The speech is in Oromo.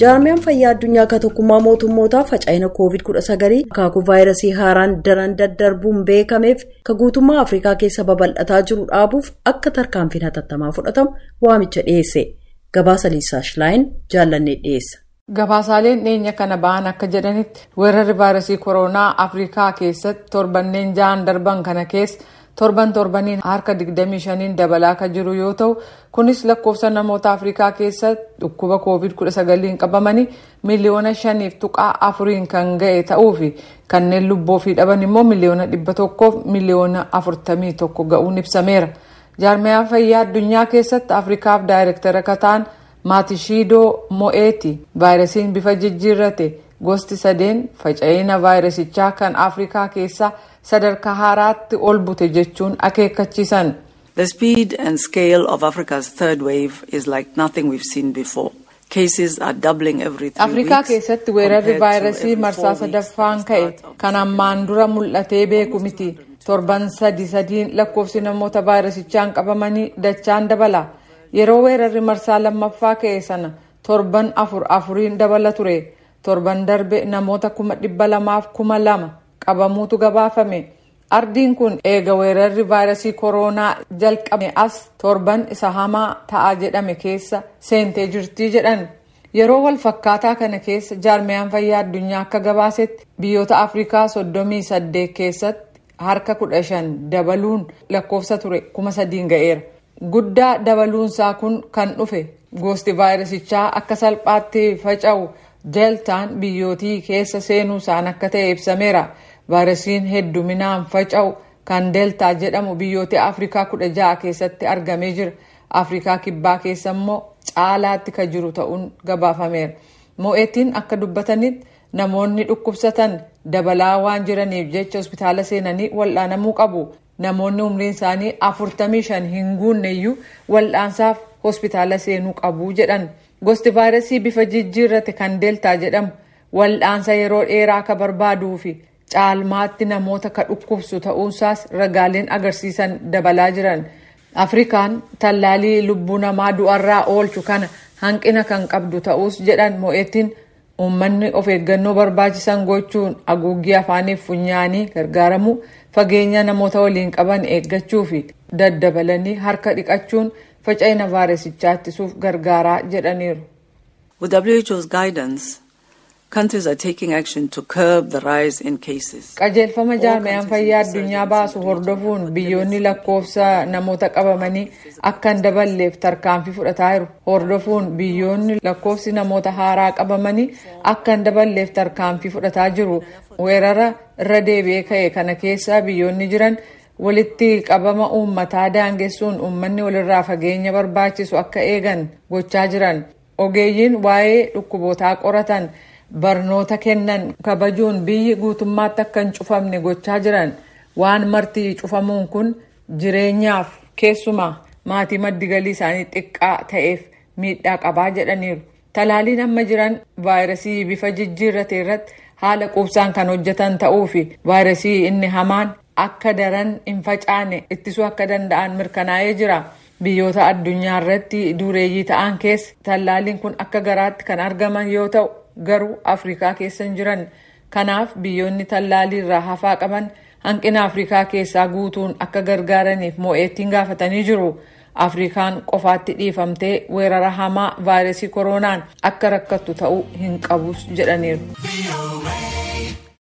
jaarmiyaan fayyaa addunyaa akka tokkummaa mootummootaa faca'ina covid-19 akaakuu vaayirasii haaraan daran daddarbuun beekameef ka guutummaa afrikaa keessa babal'ataa jiru dhaabuuf akka tarkaanfiin hatattamaa fudhatamu waamicha dhiyeesse gabaasa liisaa shilaayin jaallannee dhiyeessa. gabaasaaleen dhiyeenya kana ba'an akka jedhanitti weerarri vaayirasii kooroonaa afrikaa keessatti torbanneen ja'an darban kana keessa torban torbaniin harka 25 dabalaa kan jiru yoo ta'u kunis lakkoofsa namoota afrikaa keessatti dhukkuba covid-19 qabamanii miliyoona shaniif tuqaa afuriin kan ga'e ta'uu fi kanneen lubbuu ofii dhaban immoo miliyoona dhibba tokkoof miliyoona afurtamii tokko ga'uun ibsameera. Jaarmiyaa fayyaa addunyaa keessatti afrikaaf daayirektara kan ta'an maatishiidoo mo'eeti. Vaayirasiin bifa jijjiirrate gosti sadeen faca'ina vaayirasichaa kan afrikaa keessaa sadarkaa haaraatti ol bute jechuun akeekkachiisan. The speed and scale of Africa's third wave is like nothing we've seen before. Cases are doubling every three Afrikaa keessatti weerarri vaayirasii marsaa sadaffaan ka'e of kan ammaan dura mul'atee beeku miti. Torban sadi sadiin lakkoofsi namoota vaayirasichaan qabamanii dachaan dabala. Yeroo weerarri marsaa lammaffaa ka'e sana torban afur afuriin dabala ture. Torban darbe namoota kuma dhibba lamaaf kuma lama qabamuutu gabaafame. Ardiin kun eega weerarri vaayirasii kooroonaa jalqabe as torban isa hamaa ta'a jedhame keessa seentee jirtii jedhan. Yeroo wal fakkaataa kana keessa jaarmiyaan fayyaa addunyaa akka gabaasetti biyyoota Afrikaa soddomii saddeet keessatti harka kudha shan dabaluun lakkoofsa ture kuma sadiin ga'eera. Guddaa dabaluunsaa kun kan dhufe gosti vaayirasichaa akka salphaatti faca'u deeltaan biyyootii keessa seenuu isaan akka ta'e ibsameera. Vaayirasiin hedduminaan faca'u kan deeltaa jedhamu biyyoota afrikaa kudha ja'a keessatti argamee jira. Afrikaa kibbaa keessa immoo caalaatti kan jiru ta'uun gabaafameera. Mo'eetiin akka dubbatanitti namoonni dhukkubsatan dabalaa waan jiraniif jecha hospitaala seenanii wal'aanamuu qabu. Namoonni umriin isaanii afurtamii shan hin guunneyyuu wal'aansaaf hospitaala seenuu qabu jedhan. Gosti vaayirasii bifa jijjiirrate kan deeltaa jedhamu. Wal'aansa yeroo dheeraa akka barbaaduu fi caalmaatti namoota ka dhukkubsu ta'uunsaas ragaaleen agarsiisan dabalaa jiran. Afrikaan tallaalii lubbuu namaa du'arraa oolchu kana hanqina kan qabdu ta'us jedhan mo'eettiin uummanni of eeggannoo barbaachisan gochuun haguuggii afaaniif funyaanii gargaaramuu fageenya namoota waliin qaban eeggachuu fi daddabalanii harka dhiqachuun faca'ina vaayirasichaa ittisuuf gargaaraa jedhaniiru. Countries are taking action to curb the rise in cases. qajeelfama jaarmiyaan fayyaa addunyaa baasu hordofuun biyyoonni lakkoofsa namoota qabamanii akka hin daballeef tarkaanfii fudhataa jiru hordofuun biyyoonni lakkoofsi namoota haaraa qabamanii akka hin daballeef tarkaanfii fudhataa jiru weerara irra deebi'ee ka'e kana keessa biyyoonni jiran walitti qabama uummataa daangessuun uummanni walirraa fageenya barbaachisu akka eegan gochaa jiran ogeeyyiin waa'ee dhukkubootaa qoratan. Barnoota kennan kabajuun biyyi guutummaatti akka hin cufamne gochaa jiran waan marti cufamuun kun jireenyaaf keessumaa maatii maddi galii isaanii xiqqaa ta'eef miidhaa qabaa jedhaniiru. Talaaliin amma jiran vaayirasii bifa jijjiirrate irratti haala quubsaan kan hojjetan ta'uu fi vaayirasii inni hamaan akka daran hin facaane ittisuu akka danda'an mirkanaa'ee jira. Biyyoota addunyaa irratti dureeyyii ta'an keessa tallaaliin kun akka garaatti kan argaman yoo ta'u. Garuu afrikaa keessa hin jiran kanaaf biyyoonni tallaalii irraa hafaa qaban hanqina afrikaa keessaa guutuun akka gargaaraniif mo'eettiin gaafatanii jiru afrikaan qofaatti dhiifamtee weerara hamaa vaayirasii kooroonaan akka rakkattu ta'uu hin qabus jedhaniiru.